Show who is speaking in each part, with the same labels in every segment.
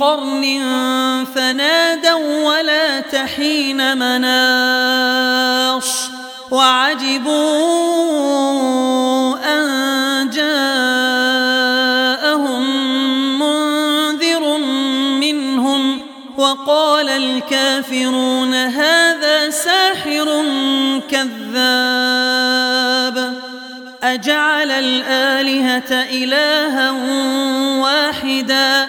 Speaker 1: قرن فنادوا ولا تحين مناص وعجبوا أن جاءهم منذر منهم وقال الكافرون هذا ساحر كذاب أجعل الآلهة إلها واحدا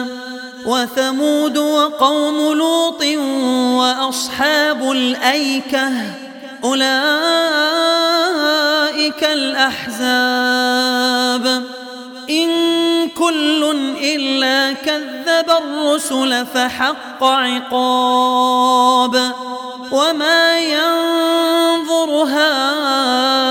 Speaker 1: وثمود وقوم لوط وأصحاب الأيكة أولئك الأحزاب. إن كل إلا كذب الرسل فحق عقاب. وما ينظر هؤلاء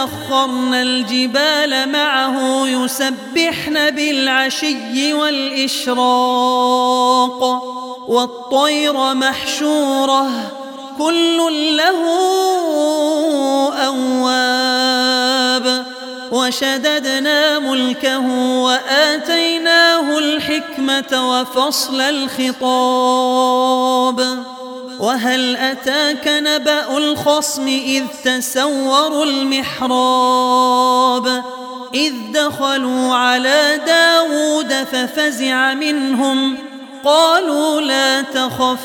Speaker 1: إنا سخرنا الجبال معه يسبحن بالعشي والإشراق والطير محشوره كل له أواب وشددنا ملكه وآتيناه الحكمة وفصل الخطاب وهل أتاك نبأ الخصم إذ تسوروا المحراب إذ دخلوا على داود ففزع منهم قالوا لا تخف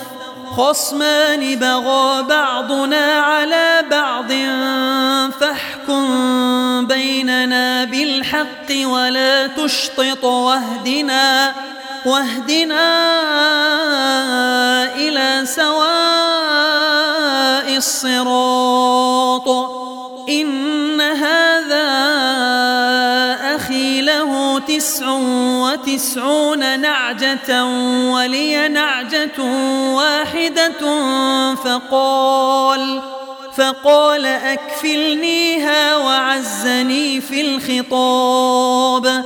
Speaker 1: خصمان بغى بعضنا على بعض فاحكم بيننا بالحق ولا تشطط واهدنا واهدنا إلى سواء الصراط. إن هذا أخي له تسع وتسعون نعجة ولي نعجة واحدة فقال فقال أكفلنيها وعزني في الخطاب.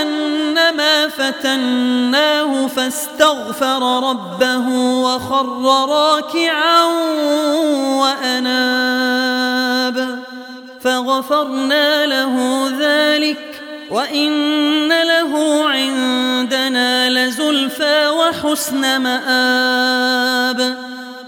Speaker 1: أنما فتناه فاستغفر ربه وخر راكعا وأناب فغفرنا له ذلك وإن له عندنا لزلفى وحسن مآب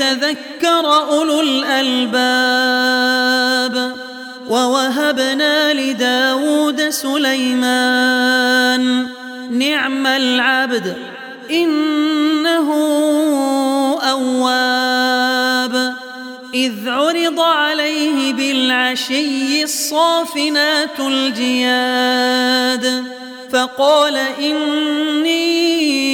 Speaker 1: وليتذكر أولو الألباب ووهبنا لداود سليمان نعم العبد إنه أواب إذ عرض عليه بالعشي الصافنات الجياد فقال إني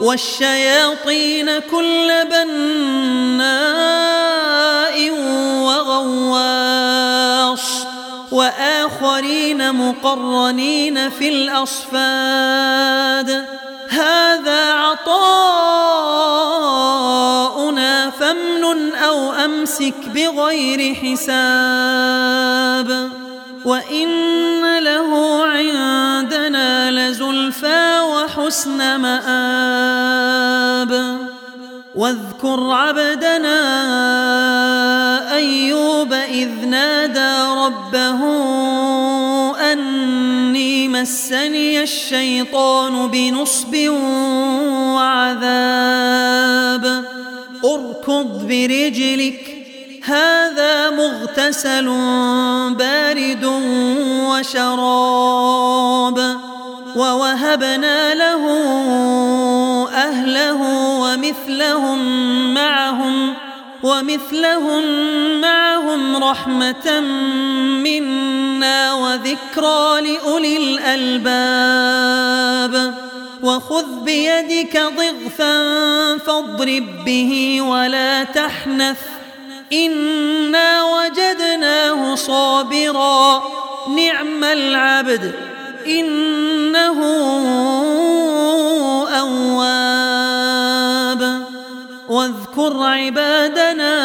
Speaker 1: والشياطين كل بناء وغواص وآخرين مقرنين في الأصفاد. هذا عطاؤنا فامنن أو أمسك بغير حساب. وإن له عندنا لزلفى وحسن مآب. واذكر عبدنا أيوب إذ نادى ربه أني مسني الشيطان بنصب وعذاب. اركض برجلك هذا مغتسل بارد وشراب. ووهبنا له أهله ومثلهم معهم ومثلهم معهم رحمة منا وذكرى لأولي الألباب. وخذ بيدك ضغثا فاضرب به ولا تحنث. إنا وجدناه صابرا نعم العبد. إنه أواب. واذكر عبادنا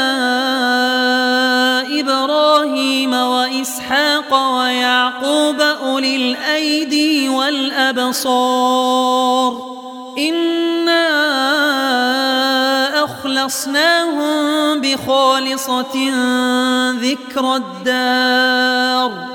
Speaker 1: إبراهيم وإسحاق ويعقوب أولي الأيدي والأبصار. إن فخلصناهم بخالصة ذكر الدار.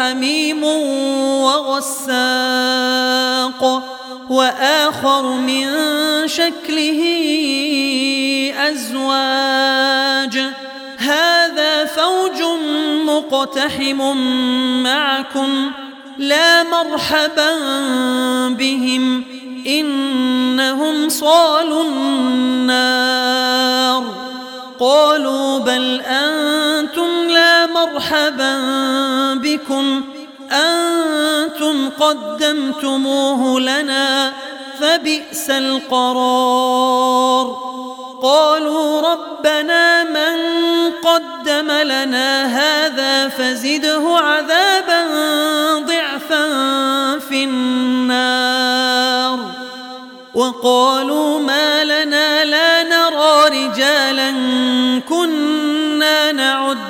Speaker 1: حميم وغساق وآخر من شكله أزواج. هذا فوج مقتحم معكم لا مرحبا بهم إنهم صالوا النار. قالوا بل أنتم مرحبا بكم. أنتم قدمتموه لنا فبئس القرار. قالوا ربنا من قدم لنا هذا فزده عذابا ضعفا في النار. وقالوا ما لنا لا نرى رجالا كنا من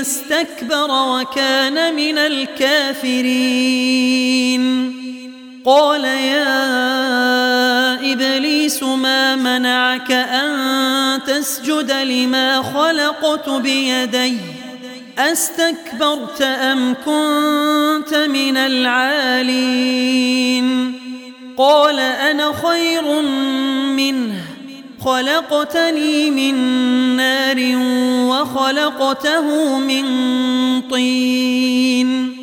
Speaker 1: استكبر وكان من الكافرين. قال يا إبليس ما منعك أن تسجد لما خلقت بيدي؟ أستكبرت أم كنت من العالين؟ قال أنا خير منه. خلقتني من نار وخلقته من طين.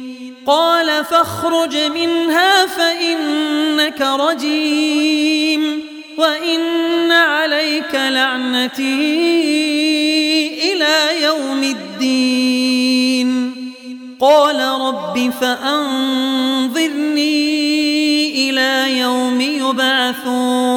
Speaker 1: قال فاخرج منها فإنك رجيم وإن عليك لعنتي إلى يوم الدين. قال رب فأنظرني إلى يبعثون.